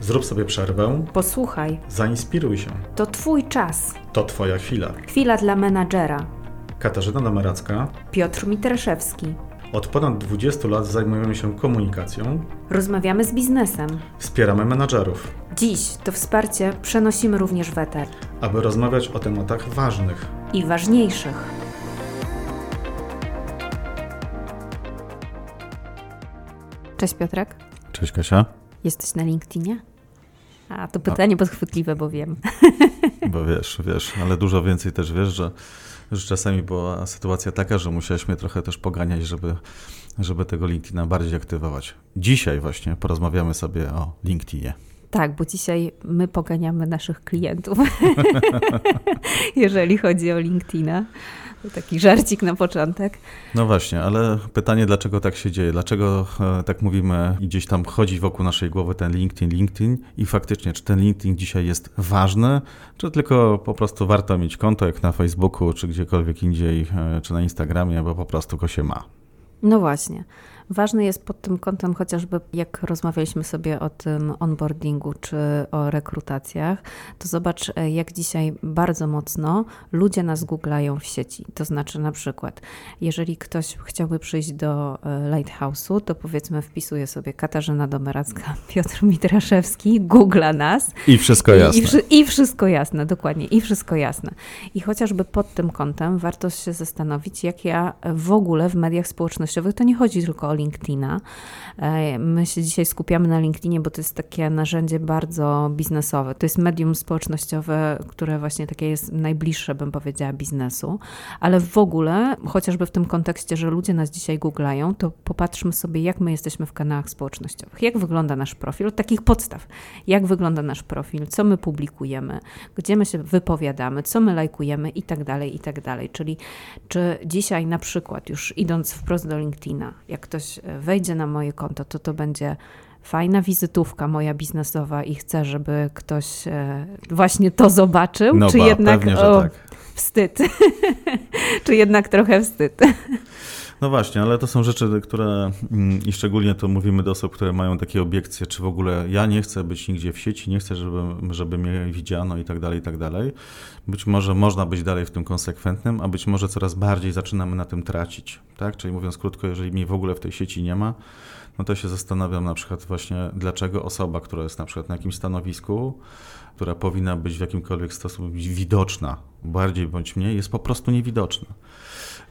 Zrób sobie przerwę, Posłuchaj, zainspiruj się. to Twój czas. To Twoja chwila. Chwila dla menadżera. Katarzyna Dameracka. Piotr Mitraszewski. Od ponad 20 lat zajmujemy się komunikacją, Rozmawiamy z biznesem. wspieramy menadżerów, Dziś to wsparcie przenosimy również w eter. aby rozmawiać o tematach ważnych. I ważniejszych. Cześć Piotrek. Cześć Kasia. Jesteś na LinkedInie? A, to pytanie podchwytliwe, bo wiem. Bo wiesz, wiesz, ale dużo więcej też wiesz, że, że czasami była sytuacja taka, że musiałeś mnie trochę też poganiać, żeby, żeby tego LinkedIna bardziej aktywować. Dzisiaj właśnie porozmawiamy sobie o LinkedInie. Tak, bo dzisiaj my poganiamy naszych klientów, jeżeli chodzi o LinkedIna. To taki żarcik na początek. No właśnie, ale pytanie, dlaczego tak się dzieje? Dlaczego e, tak mówimy i gdzieś tam chodzi wokół naszej głowy ten LinkedIn, LinkedIn i faktycznie, czy ten LinkedIn dzisiaj jest ważny, czy tylko po prostu warto mieć konto jak na Facebooku, czy gdziekolwiek indziej, e, czy na Instagramie, bo po prostu go się ma. No właśnie. Ważny jest pod tym kątem chociażby, jak rozmawialiśmy sobie o tym onboardingu czy o rekrutacjach, to zobacz, e, jak dzisiaj bardzo mocno ludzie nas googlają w sieci. To znaczy, na przykład, jeżeli ktoś chciałby przyjść do e, Lighthouse'u, to powiedzmy, wpisuje sobie Katarzyna Domeracka, Piotr Mitraszewski, googla nas. I wszystko I, i, I wszystko jasne, dokładnie, i wszystko jasne. I chociażby pod tym kątem warto się zastanowić, jak ja w ogóle w mediach społecznościowych, to nie chodzi tylko o LinkedIna. E, My się dzisiaj skupiamy na LinkedInie, bo to jest takie narzędzie bardzo biznesowe. To jest medium społecznościowe, które właśnie takie jest najbliższe, bym powiedziała, biznesu. Ale w ogóle, chociażby w tym kontekście, że ludzie nas dzisiaj googlają, to popatrzmy sobie, jak my jesteśmy w kanałach społecznościowych. Jak wygląda nasz profil? Od takich podstaw. Jak wygląda nasz profil? Co my publikujemy? Gdzie my się wypowiadamy? Co my lajkujemy? I tak dalej, i tak dalej. Czyli czy dzisiaj na przykład, już idąc wprost do LinkedIna, jak ktoś e, wejdzie na moje konto, to to będzie fajna wizytówka moja biznesowa i chcę, żeby ktoś e, właśnie to zobaczył, No czy ba, jednak pewnie, o, tak. wstyd, czy jednak trochę wstyd. No właśnie, ale to są rzeczy, które mm, i szczególnie to mówimy do osób, które mają takie obiekcje, czy w ogóle ja nie chcę być nigdzie w sieci, nie chcę, żeby, żeby mnie widziano i tak dalej, i tak dalej. Być może można być dalej w tym konsekwentnym, a być może coraz bardziej zaczynamy na tym tracić, tak? Czyli mówiąc krótko, jeżeli mnie w ogóle w tej sieci nie ma, no to się zastanawiam na przykład właśnie, dlaczego osoba, która jest na przykład na jakimś stanowisku, która powinna być w jakimkolwiek sposób widoczna, bardziej bądź mniej, jest po prostu niewidoczna.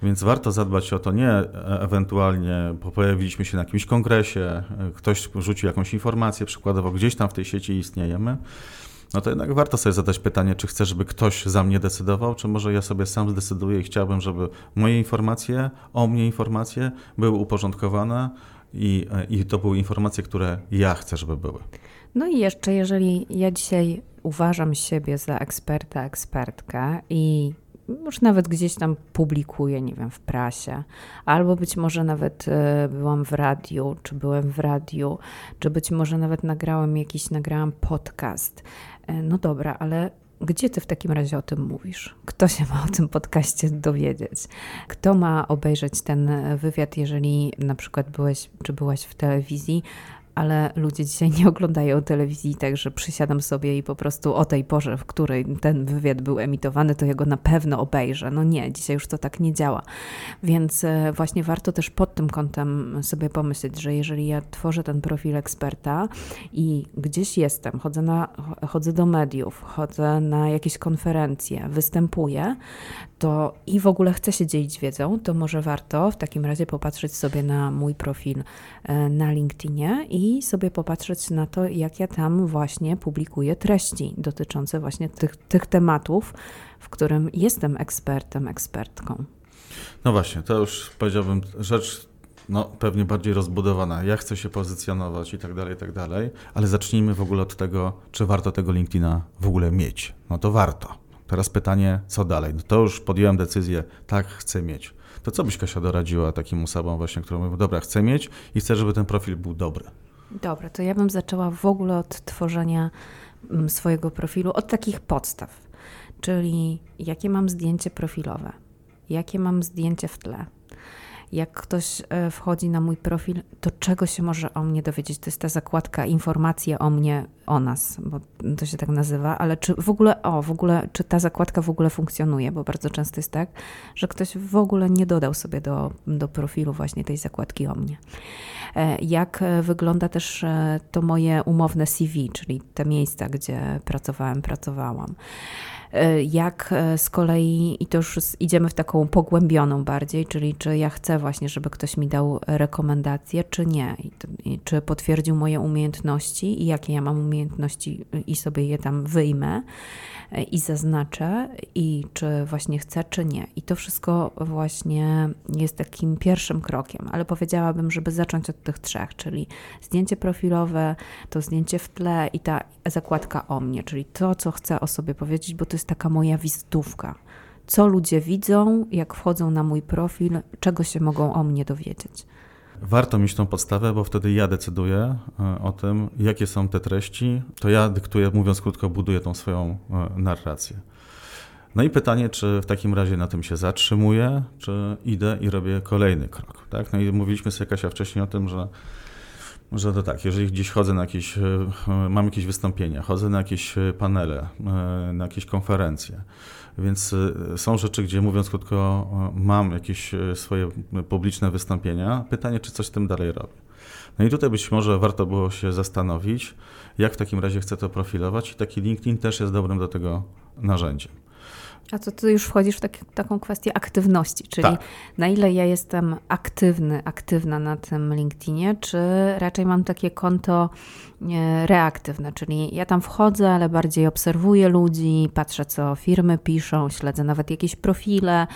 Więc warto zadbać o to nie e, ewentualnie, pojawiliśmy się na jakimś kongresie, e, ktoś rzucił jakąś informację, przykładowo gdzieś tam w tej sieci istniejemy, no to jednak warto sobie zadać pytanie, czy chcę, żeby ktoś za mnie decydował, czy może ja sobie sam zdecyduję i chciałbym, żeby moje informacje, o mnie informacje były uporządkowane i, e, i to były informacje, które ja chcę, żeby były. No i jeszcze, jeżeli ja dzisiaj uważam siebie za eksperta, ekspertkę i już nawet gdzieś tam publikuję, nie wiem, w prasie, albo być może nawet e, byłam w radiu, czy byłem w radiu, czy być może nawet nagrałem jakiś, nagrałam podcast. E, No dobra, ale gdzie ty w takim razie o tym mówisz? Kto się ma o tym podcaście dowiedzieć? Kto ma obejrzeć ten wywiad, jeżeli na przykład byłeś, czy byłaś w telewizji, ale ludzie dzisiaj nie oglądają telewizji, także przysiadam sobie i po prostu o tej porze, w której ten wywiad był emitowany, to ja go na pewno obejrzę. No nie, dzisiaj już to tak nie działa. Więc e, właśnie warto też pod tym kątem sobie pomyśleć, że jeżeli ja tworzę ten profil eksperta i gdzieś jestem, chodzę, na, chodzę do mediów, chodzę na jakieś konferencje, występuję, to i w ogóle chcę się dzielić wiedzą, to może warto w takim razie popatrzeć sobie na mój profil e, na LinkedInie i sobie popatrzeć na to, jak ja tam właśnie publikuję treści dotyczące właśnie tych, tych tematów, w którym jestem ekspertem, ekspertką. No właśnie, to już powiedziałbym rzecz no, pewnie bardziej rozbudowana. Ja chcę się pozycjonować i tak dalej, i tak dalej, ale zacznijmy w ogóle od tego, czy warto tego LinkedIna w ogóle mieć. No to warto. Teraz pytanie, co dalej? No to już podjąłem decyzję, tak, chcę mieć. To co byś Kasia doradziła takim osobom właśnie, które mówią, dobra, chcę mieć i chcę, żeby ten profil był dobry. Dobra, to ja bym zaczęła w ogóle od tworzenia mm, swojego profilu, od takich podstaw, czyli jakie mam zdjęcie profilowe, jakie mam zdjęcie w tle. Jak ktoś e, wchodzi na mój profil, to czego się może o mnie dowiedzieć? To jest ta zakładka informacje o mnie o nas, bo to się tak nazywa, ale czy w ogóle, o, w ogóle, czy ta zakładka w ogóle funkcjonuje, bo bardzo często jest tak, że ktoś w ogóle nie dodał sobie do, do profilu właśnie tej zakładki o mnie. E, jak wygląda też e, to moje umowne CV, czyli te miejsca, gdzie pracowałem, pracowałam. E, jak e, z kolei, i to już idziemy w taką pogłębioną bardziej, czyli czy ja chcę właśnie, żeby ktoś mi dał rekomendacje, czy nie, I, czy potwierdził moje umiejętności i jakie ja mam umiejętności i sobie je tam wyjmę i zaznaczę, i czy właśnie chcę, czy nie. I to wszystko właśnie jest takim pierwszym krokiem, ale powiedziałabym, żeby zacząć od tych trzech, czyli zdjęcie profilowe, to zdjęcie w tle i ta zakładka o mnie, czyli to, co chcę o sobie powiedzieć, bo to jest taka moja wizytówka. Co ludzie widzą, jak wchodzą na mój profil, czego się mogą o mnie dowiedzieć. Warto mieć tą podstawę, bo wtedy ja decyduję e, o tym, jakie są te treści. To ja dyktuję, mówiąc krótko, buduję tą swoją e, narrację. No i pytanie, czy w takim razie na tym się zatrzymuję, czy idę i robię kolejny krok. Tak? No i mówiliśmy z Kasia wcześniej o tym, że że to tak, jeżeli gdzieś chodzę na jakieś, e, mam jakieś wystąpienia, chodzę na jakieś panele, na jakieś konferencje, więc są rzeczy, gdzie mówiąc krótko, mam jakieś swoje publiczne wystąpienia. Pytanie, czy coś z tym dalej robię. No i tutaj być może warto było się zastanowić, jak w takim razie chcę to profilować i taki LinkedIn też jest dobrym do tego narzędziem. A to ty już wchodzisz w taki, taką kwestię aktywności, czyli tak. na ile ja jestem aktywny, aktywna na tym LinkedInie, czy raczej mam takie konto reaktywne, czyli ja tam wchodzę, ale bardziej obserwuję ludzi, patrzę co firmy piszą, śledzę nawet jakieś profile,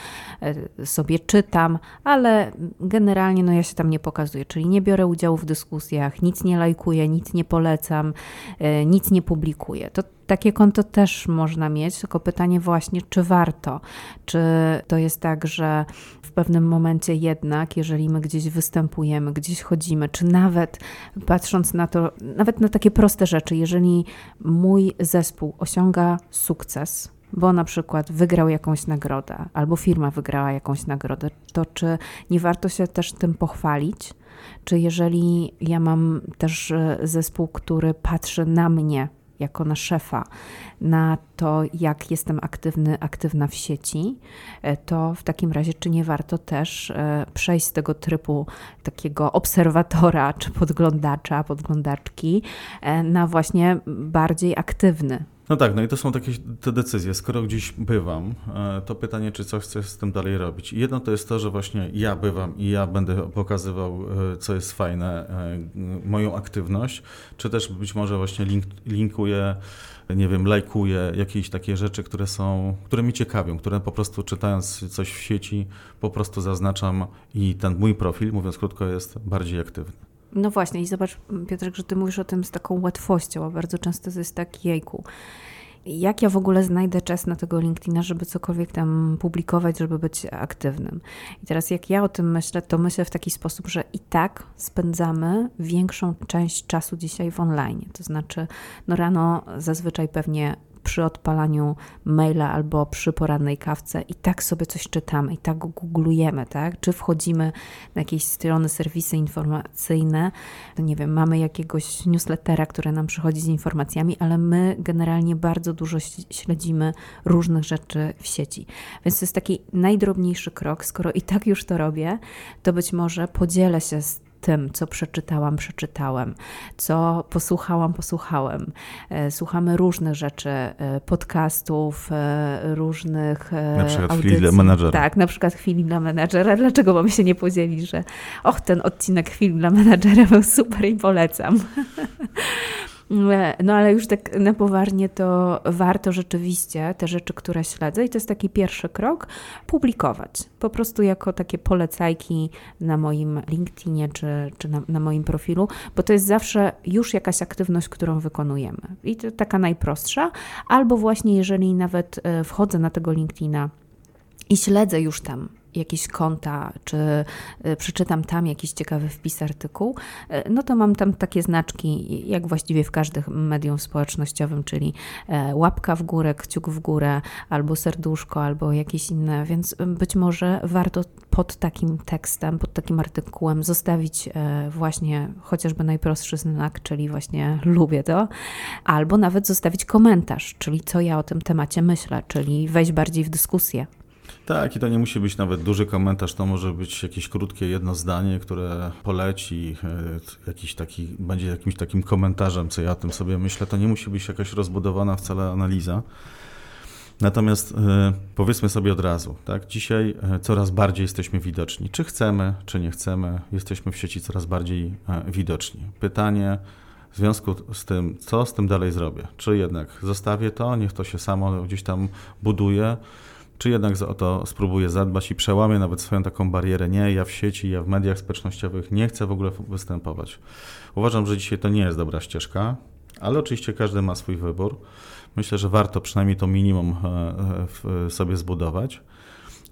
e, sobie czytam, ale generalnie no ja się tam nie pokazuję, czyli nie biorę udziału w dyskusjach, nic nie lajkuję, nic nie polecam, e, nic nie publikuję. To takie konto też można mieć, tylko pytanie właśnie, czy warto? Czy to jest tak, że w pewnym momencie jednak, jeżeli my gdzieś występujemy, gdzieś chodzimy, czy nawet patrząc na to, nawet na takie proste rzeczy, jeżeli mój zespół osiąga sukces, bo na przykład wygrał jakąś nagrodę, albo firma wygrała jakąś nagrodę, to czy nie warto się też tym pochwalić? Czy jeżeli ja mam też zespół, który patrzy na mnie jako na szefa, na to, jak jestem aktywny, aktywna w sieci, e, to w takim razie, czy nie warto też e, przejść z tego trybu takiego obserwatora, czy podglądacza, podglądaczki e, na właśnie bardziej aktywny, no tak, no i to są takie te decyzje. Skoro gdzieś bywam, to pytanie, czy coś chcę z tym dalej robić. Jedno to jest to, że właśnie ja bywam i ja będę pokazywał, co jest fajne, moją aktywność, czy też być może właśnie link, linkuję nie wiem, lajkuję jakieś takie rzeczy, które są, które mi ciekawią, które po prostu czytając coś w sieci po prostu zaznaczam i ten mój profil, mówiąc krótko, jest bardziej aktywny. No właśnie i zobacz Piotrek, że ty mówisz o tym z taką łatwością, a bardzo często to jest tak, jejku, jak ja w ogóle znajdę czas na tego LinkedIna, żeby cokolwiek tam publikować, żeby być aktywnym. I teraz jak ja o tym myślę, to myślę w taki sposób, że i tak spędzamy większą część czasu dzisiaj w online. To znaczy, no rano zazwyczaj pewnie przy odpalaniu maila albo przy porannej kawce i tak sobie coś czytamy, i tak googlujemy, tak? Czy wchodzimy na jakieś strony, serwisy informacyjne, nie wiem, mamy jakiegoś newslettera, który nam przychodzi z informacjami, ale my generalnie bardzo dużo śledzimy różnych rzeczy w sieci. Więc to jest taki najdrobniejszy krok. Skoro i tak już to robię, to być może podzielę się z tym, co przeczytałam, przeczytałem, co posłuchałam, posłuchałem. E, słuchamy różnych rzeczy, e, podcastów, e, różnych Na przykład audycji. chwili dla menadżera. Tak, na przykład chwili dla menadżera. Dlaczego mamy się nie podzielić, że och, ten odcinek chwili dla menadżera był super i polecam. No ale już tak na poważnie to warto rzeczywiście te rzeczy, które śledzę i to jest taki pierwszy krok, publikować. Po prostu jako takie polecajki na moim LinkedInie czy, czy na, na moim profilu, bo to jest zawsze już jakaś aktywność, którą wykonujemy. I to taka najprostsza, albo właśnie jeżeli nawet e, wchodzę na tego LinkedIna i śledzę już tam jakieś konta, czy y, przeczytam tam jakiś ciekawy wpis, artykuł, y, no to mam tam takie znaczki, jak właściwie w każdym medium społecznościowym, czyli e, łapka w górę, kciuk w górę, albo serduszko, albo jakieś inne, więc być może warto pod takim tekstem, pod takim artykułem zostawić e, właśnie chociażby najprostszy znak, czyli właśnie lubię to, albo nawet zostawić komentarz, czyli co ja o tym temacie myślę, czyli wejść bardziej w dyskusję. Tak, i to nie musi być nawet duży komentarz, to może być jakieś krótkie jedno zdanie, które poleci, e, jakiś taki, będzie jakimś takim komentarzem, co ja o tym sobie myślę. To nie musi być jakaś rozbudowana wcale analiza. Natomiast e, powiedzmy sobie od razu, tak? dzisiaj e, coraz bardziej jesteśmy widoczni. Czy chcemy, czy nie chcemy, jesteśmy w sieci coraz bardziej widoczni. Pytanie w związku z tym, co z tym dalej zrobię? Czy jednak zostawię to, niech to się samo gdzieś tam buduje, czy jednak o to spróbuję zadbać i przełamię nawet swoją taką barierę. Nie, ja w sieci, ja w mediach społecznościowych nie chcę w ogóle występować. Uważam, że dzisiaj to nie jest dobra ścieżka, ale oczywiście każdy ma swój wybór. Myślę, że warto przynajmniej to minimum e, e, sobie zbudować.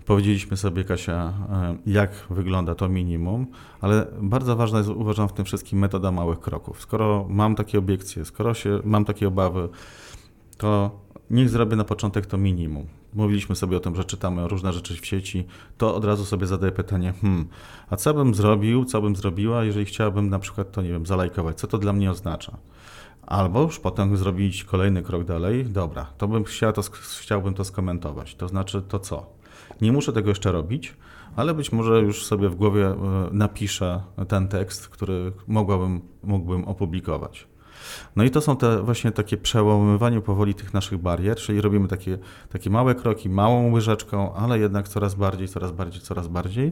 Powiedzieliśmy sobie, Kasia, e, jak wygląda to minimum, ale bardzo ważna jest, uważam, w tym wszystkim metoda małych kroków. Skoro mam takie obiekcje, skoro się, mam takie obawy, to niech zrobię na początek to minimum mówiliśmy sobie o tym, że czytamy różne rzeczy w sieci, to od razu sobie zadaję pytanie, hmm, a co bym zrobił, co bym zrobiła, jeżeli chciałabym na przykład to, nie wiem, zalajkować, co to dla mnie oznacza? Albo już potem zrobić kolejny krok dalej, dobra, to bym chciał to, chciałbym to skomentować, to znaczy to co? Nie muszę tego jeszcze robić, ale być może już sobie w głowie e, napiszę ten tekst, który mogłabym, mógłbym opublikować. No i to są te właśnie takie przełamywanie powoli tych naszych barier, czyli robimy takie, takie małe kroki, małą łyżeczką, ale jednak coraz bardziej, coraz bardziej, coraz bardziej.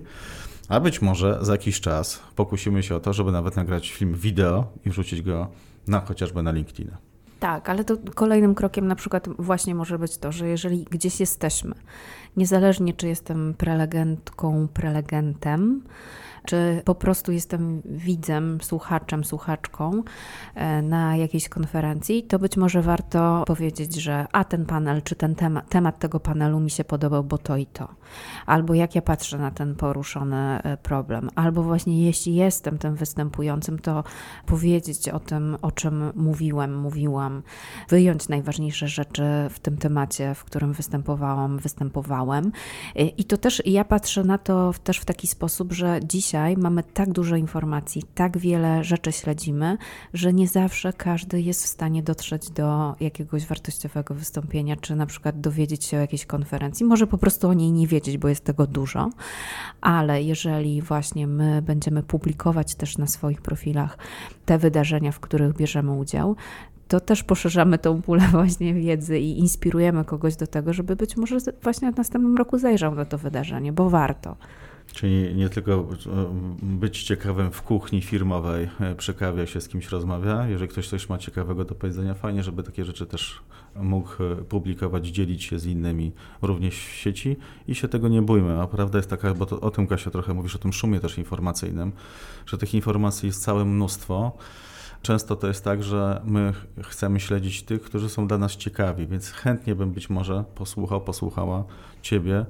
A być może za jakiś czas pokusimy się o to, żeby nawet nagrać film wideo i wrzucić go na chociażby na LinkedIn. Tak, ale to kolejnym krokiem na przykład właśnie może być to, że jeżeli gdzieś jesteśmy, niezależnie czy jestem prelegentką, prelegentem, czy po prostu jestem widzem, słuchaczem, słuchaczką e, na jakiejś konferencji, to być może warto powiedzieć, że a ten panel, czy ten temat, temat tego panelu mi się podobał, bo to i to. Albo jak ja patrzę na ten poruszony e, problem. Albo właśnie jeśli jestem tym występującym, to powiedzieć o tym, o czym mówiłem, mówiłam, wyjąć najważniejsze rzeczy w tym temacie, w którym występowałam, występowałem. E, I to też ja patrzę na to też w taki sposób, że dzisiaj dzisiaj mamy tak dużo informacji, tak wiele rzeczy śledzimy, że nie zawsze każdy jest w stanie dotrzeć do jakiegoś wartościowego wystąpienia, czy na przykład dowiedzieć się o jakiejś konferencji. Może po prostu o niej nie wiedzieć, bo jest tego dużo, ale jeżeli właśnie my będziemy publikować też na swoich profilach te wydarzenia, w których bierzemy udział, to też poszerzamy tą pulę właśnie wiedzy i inspirujemy kogoś do tego, żeby być może właśnie w następnym roku zajrzał na to wydarzenie, bo warto. Czyli nie tylko e, być ciekawym w kuchni firmowej, e, przy kawie się z kimś rozmawia. Jeżeli ktoś coś ma ciekawego do powiedzenia, fajnie, żeby takie rzeczy też mógł e, publikować, dzielić się z innymi również w sieci i się tego nie bójmy. A prawda jest taka, bo to, o tym Kasia trochę mówisz, o tym szumie też informacyjnym, że tych informacji jest całe mnóstwo. Często to jest tak, że my chcemy śledzić tych, którzy są dla nas ciekawi, więc chętnie bym być może posłuchał, posłuchała Ciebie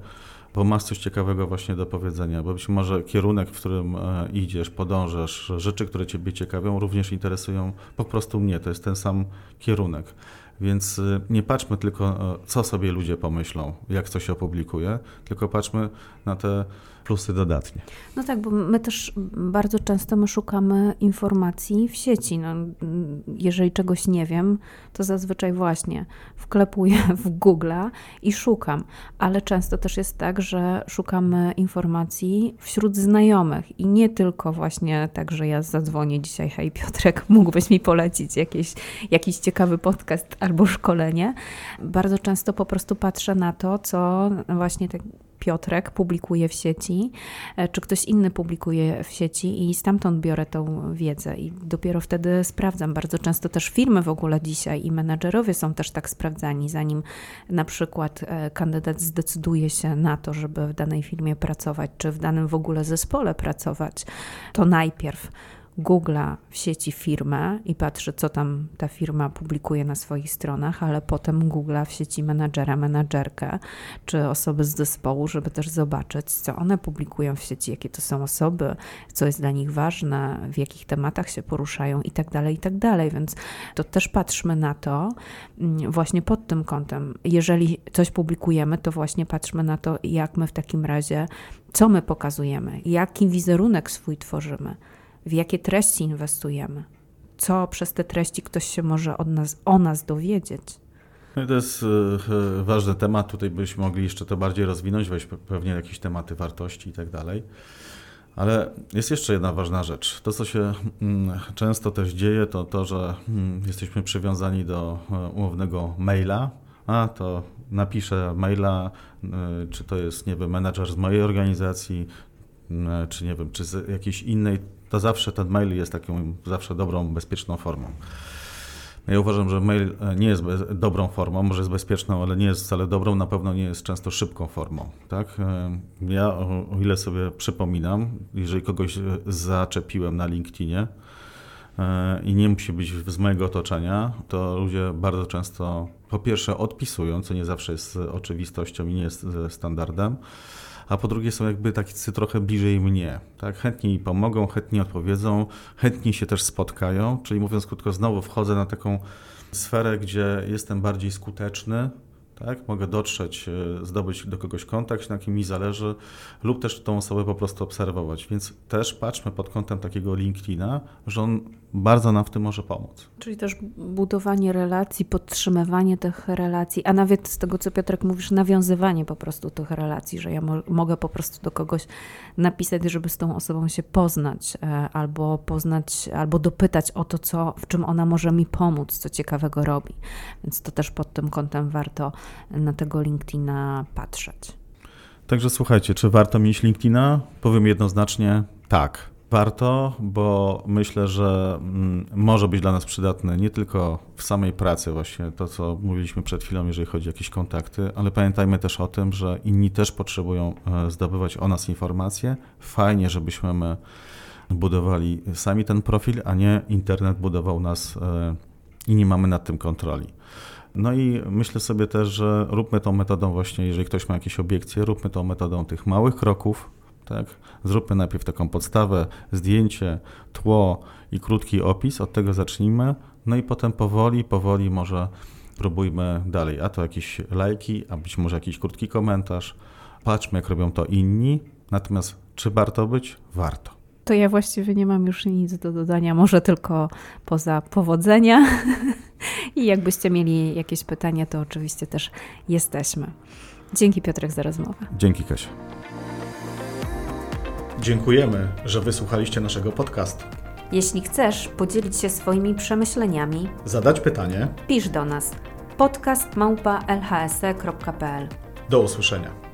bo masz coś ciekawego właśnie do powiedzenia, bo być może kierunek, w którym e, idziesz, podążasz, rzeczy, które Ciebie ciekawią, również interesują po prostu mnie. To jest ten sam kierunek. Więc e, nie patrzmy tylko, e, co sobie ludzie pomyślą, jak coś opublikuje, tylko patrzmy na te plusy dodatnie. No tak, bo my też bardzo często my szukamy informacji w sieci. No, jeżeli czegoś nie wiem, to zazwyczaj właśnie wklepuję w Google i szukam, ale często też jest tak, że szukamy informacji wśród znajomych i nie tylko właśnie tak, że ja zadzwonię dzisiaj, hej Piotrek, mógłbyś mi polecić jakieś, jakiś ciekawy podcast albo szkolenie. Bardzo często po prostu patrzę na to, co właśnie tak Piotrek publikuje w sieci, e, czy ktoś inny publikuje w sieci i stamtąd biorę tą wiedzę i dopiero wtedy sprawdzam. Bardzo często też firmy w ogóle dzisiaj i menedżerowie są też tak sprawdzani, zanim na przykład e, kandydat zdecyduje się na to, żeby w danej firmie pracować, czy w danym w ogóle zespole pracować, to najpierw googla w sieci firmę i patrzy, co tam ta firma publikuje na swoich stronach, ale potem googla w sieci menadżera, menadżerkę czy osoby z zespołu, żeby też zobaczyć, co one publikują w sieci, jakie to są osoby, co jest dla nich ważne, w jakich tematach się poruszają i tak dalej, i tak. Więc to też patrzmy na to mm, właśnie pod tym kątem. Jeżeli coś publikujemy, to właśnie patrzmy na to, jak my w takim razie, co my pokazujemy, jaki wizerunek swój tworzymy, w jakie treści inwestujemy, co przez te treści ktoś się może od nas, o nas dowiedzieć. No to jest e, ważny temat. Tutaj byśmy mogli jeszcze to bardziej rozwinąć, wejść pewnie jakieś tematy wartości i tak dalej. Ale jest jeszcze jedna ważna rzecz. To, co się mm, często też dzieje, to to, że mm, jesteśmy przywiązani do e, umownego maila. A to napiszę maila, e, czy to jest, nie wiem, menadżer z mojej organizacji, czy nie wiem, czy z jakiejś innej, to zawsze ten mail jest taką zawsze dobrą, bezpieczną formą. Ja uważam, że mail e, nie jest dobrą formą, może jest bezpieczną, ale nie jest wcale dobrą, na pewno nie jest często szybką formą. Tak? E, ja, o, ile sobie przypominam, jeżeli kogoś e, zaczepiłem na LinkedInie i nie musi być z mojego otoczenia, to ludzie bardzo często po pierwsze odpisują, co nie zawsze jest oczywistością i nie jest standardem a po drugie są jakby tacy trochę bliżej mnie. Tak? Chętniej pomogą, chętniej odpowiedzą, chętniej się też spotkają, czyli mówiąc krótko, znowu wchodzę na taką sferę, gdzie jestem bardziej skuteczny, tak? Mogę dotrzeć, e, zdobyć do kogoś kontakt, na kim mi zależy, lub też tą osobę po prostu obserwować. Więc też patrzmy pod kątem takiego LinkedIna, że on bardzo nam w tym może pomóc. Czyli też budowanie relacji, podtrzymywanie tych relacji, a nawet z tego, co Piotrek mówisz, nawiązywanie po prostu tych relacji, że ja mo mogę po prostu do kogoś napisać, żeby z tą osobą się poznać, e, albo poznać, albo dopytać o to, co, w czym ona może mi pomóc, co ciekawego robi. Więc to też pod tym kątem warto na tego LinkedIna patrzeć. Także słuchajcie, czy warto mieć LinkedIna? Powiem jednoznacznie tak. Warto, bo myślę, że mm, może być dla nas przydatny nie tylko w samej pracy, właśnie to, co mówiliśmy przed chwilą, jeżeli chodzi o jakieś kontakty, ale pamiętajmy też o tym, że inni też potrzebują e, zdobywać o nas informacje. Fajnie, żebyśmy my budowali sami ten profil, a nie internet budował nas e, i nie mamy nad tym kontroli. No i myślę sobie też, że róbmy tą metodą właśnie, jeżeli ktoś ma jakieś obiekcje, róbmy tą metodą tych małych kroków, tak? Zróbmy najpierw taką podstawę, zdjęcie, tło i krótki opis, od tego zacznijmy, no i potem powoli, powoli może próbujmy dalej, a to jakieś lajki, a być może jakiś krótki komentarz. Patrzmy, jak robią to inni, natomiast czy warto być? Warto. To ja właściwie nie mam już nic do dodania, może tylko poza powodzenia. I jakbyście mieli jakieś pytania, to oczywiście też jesteśmy. Dzięki Piotrek za rozmowę. Dzięki Kasia. Dziękujemy, że wysłuchaliście naszego podcastu. Jeśli chcesz podzielić się swoimi przemyśleniami, zadać pytanie, pisz do nas podcast.lhse.pl. Do usłyszenia.